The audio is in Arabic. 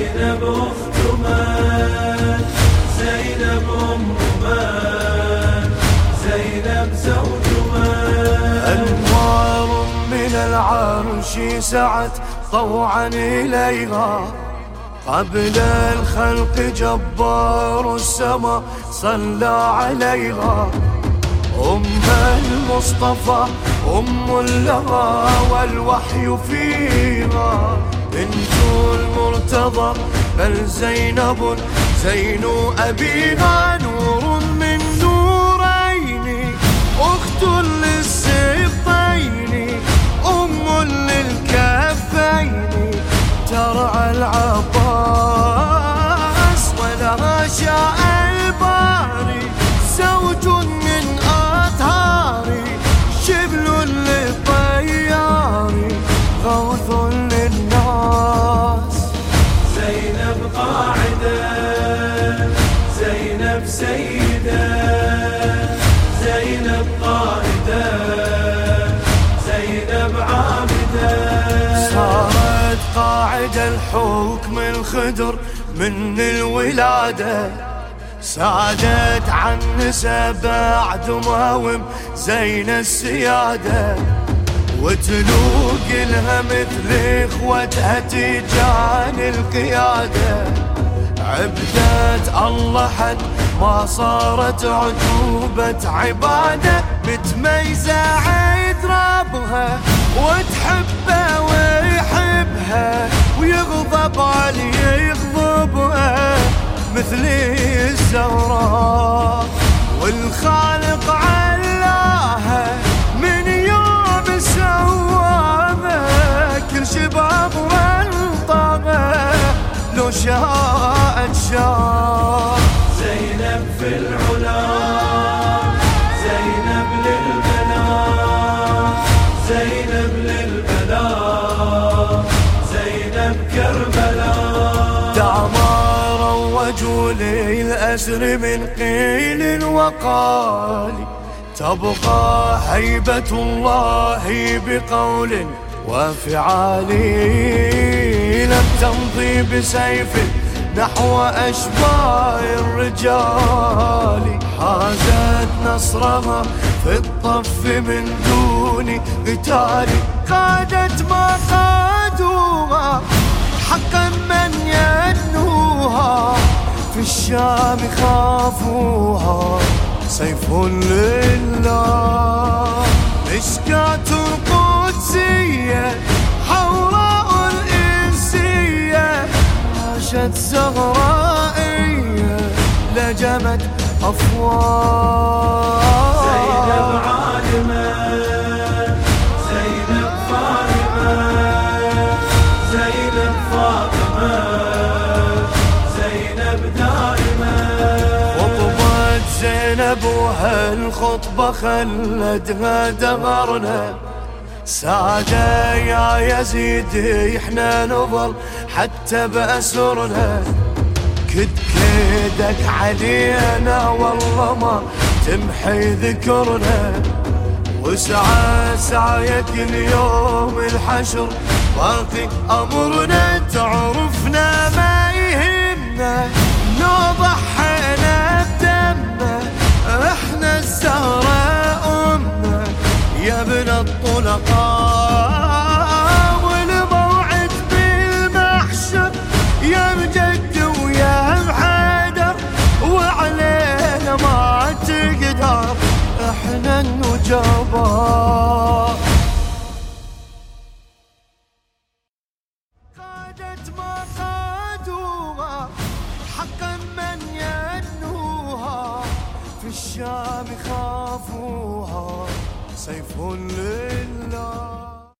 زينب أخت من زينب أم من زينب زوج من أنوار من العرش سعت طوعا إليها. قبل الخلق جبار السماء صلى عليها. أم المصطفى أم لها والوحي فيها. بنت المرتضى بل زينب زين أبيها نور من نورين. أخت للسبطين أم للكفين. ترعى العباس ولها شاء زينب سيدة زينب قائدة زينب عابدة. صارت قاعد الحكم الخدر من الولادة. سادت عن نسب بعد ماوم زين السيادة. وتلوق لها مثل إخوتها تجان القيادة. عبدت الله حد ما صارت عجوبة. عبادة متميزة عيد ربها وتحبه ويحبها ويغضب عليه يغضبها مثل الزهراء والخالق علاها من يوم سواها كل شباب والطغى لو شاءت في العلا زينب للبلا. زينب للبلا. زينب كربلاء دعما روجوا لي الأسر من قيل وقال تبقى هيبة الله بقول وفعال لم تمضي بسيف. نحو أشباه الرجال. حازت نصرها في الطف من دون قتال. قادت ما قادوها حقا من ينوها في الشام خافوها سيف لله. مشكاة القدسية حوراء عاشت زهرائية لجمت أفواه زينب عالمة زينب فاطمة زينب فاطمة زينب دائمة. خطبت زينب وهالخطبة خلدها دمرنا. سادة يا يزيد إحنا نظل حتى بأسرنا. كد كيدك علينا والله ما تمحي ذكرنا. وسعى سعيك اليوم الحشر باقي أمرنا تعرفنا ما يهمنا. لو الطلقاء والموعد بالمحشر يا مجد ويا محيدر وعلينا ما تقدر إحنا النجباء قادت ما قادوها حقا من ينوها في الشام خافوها. سيف لله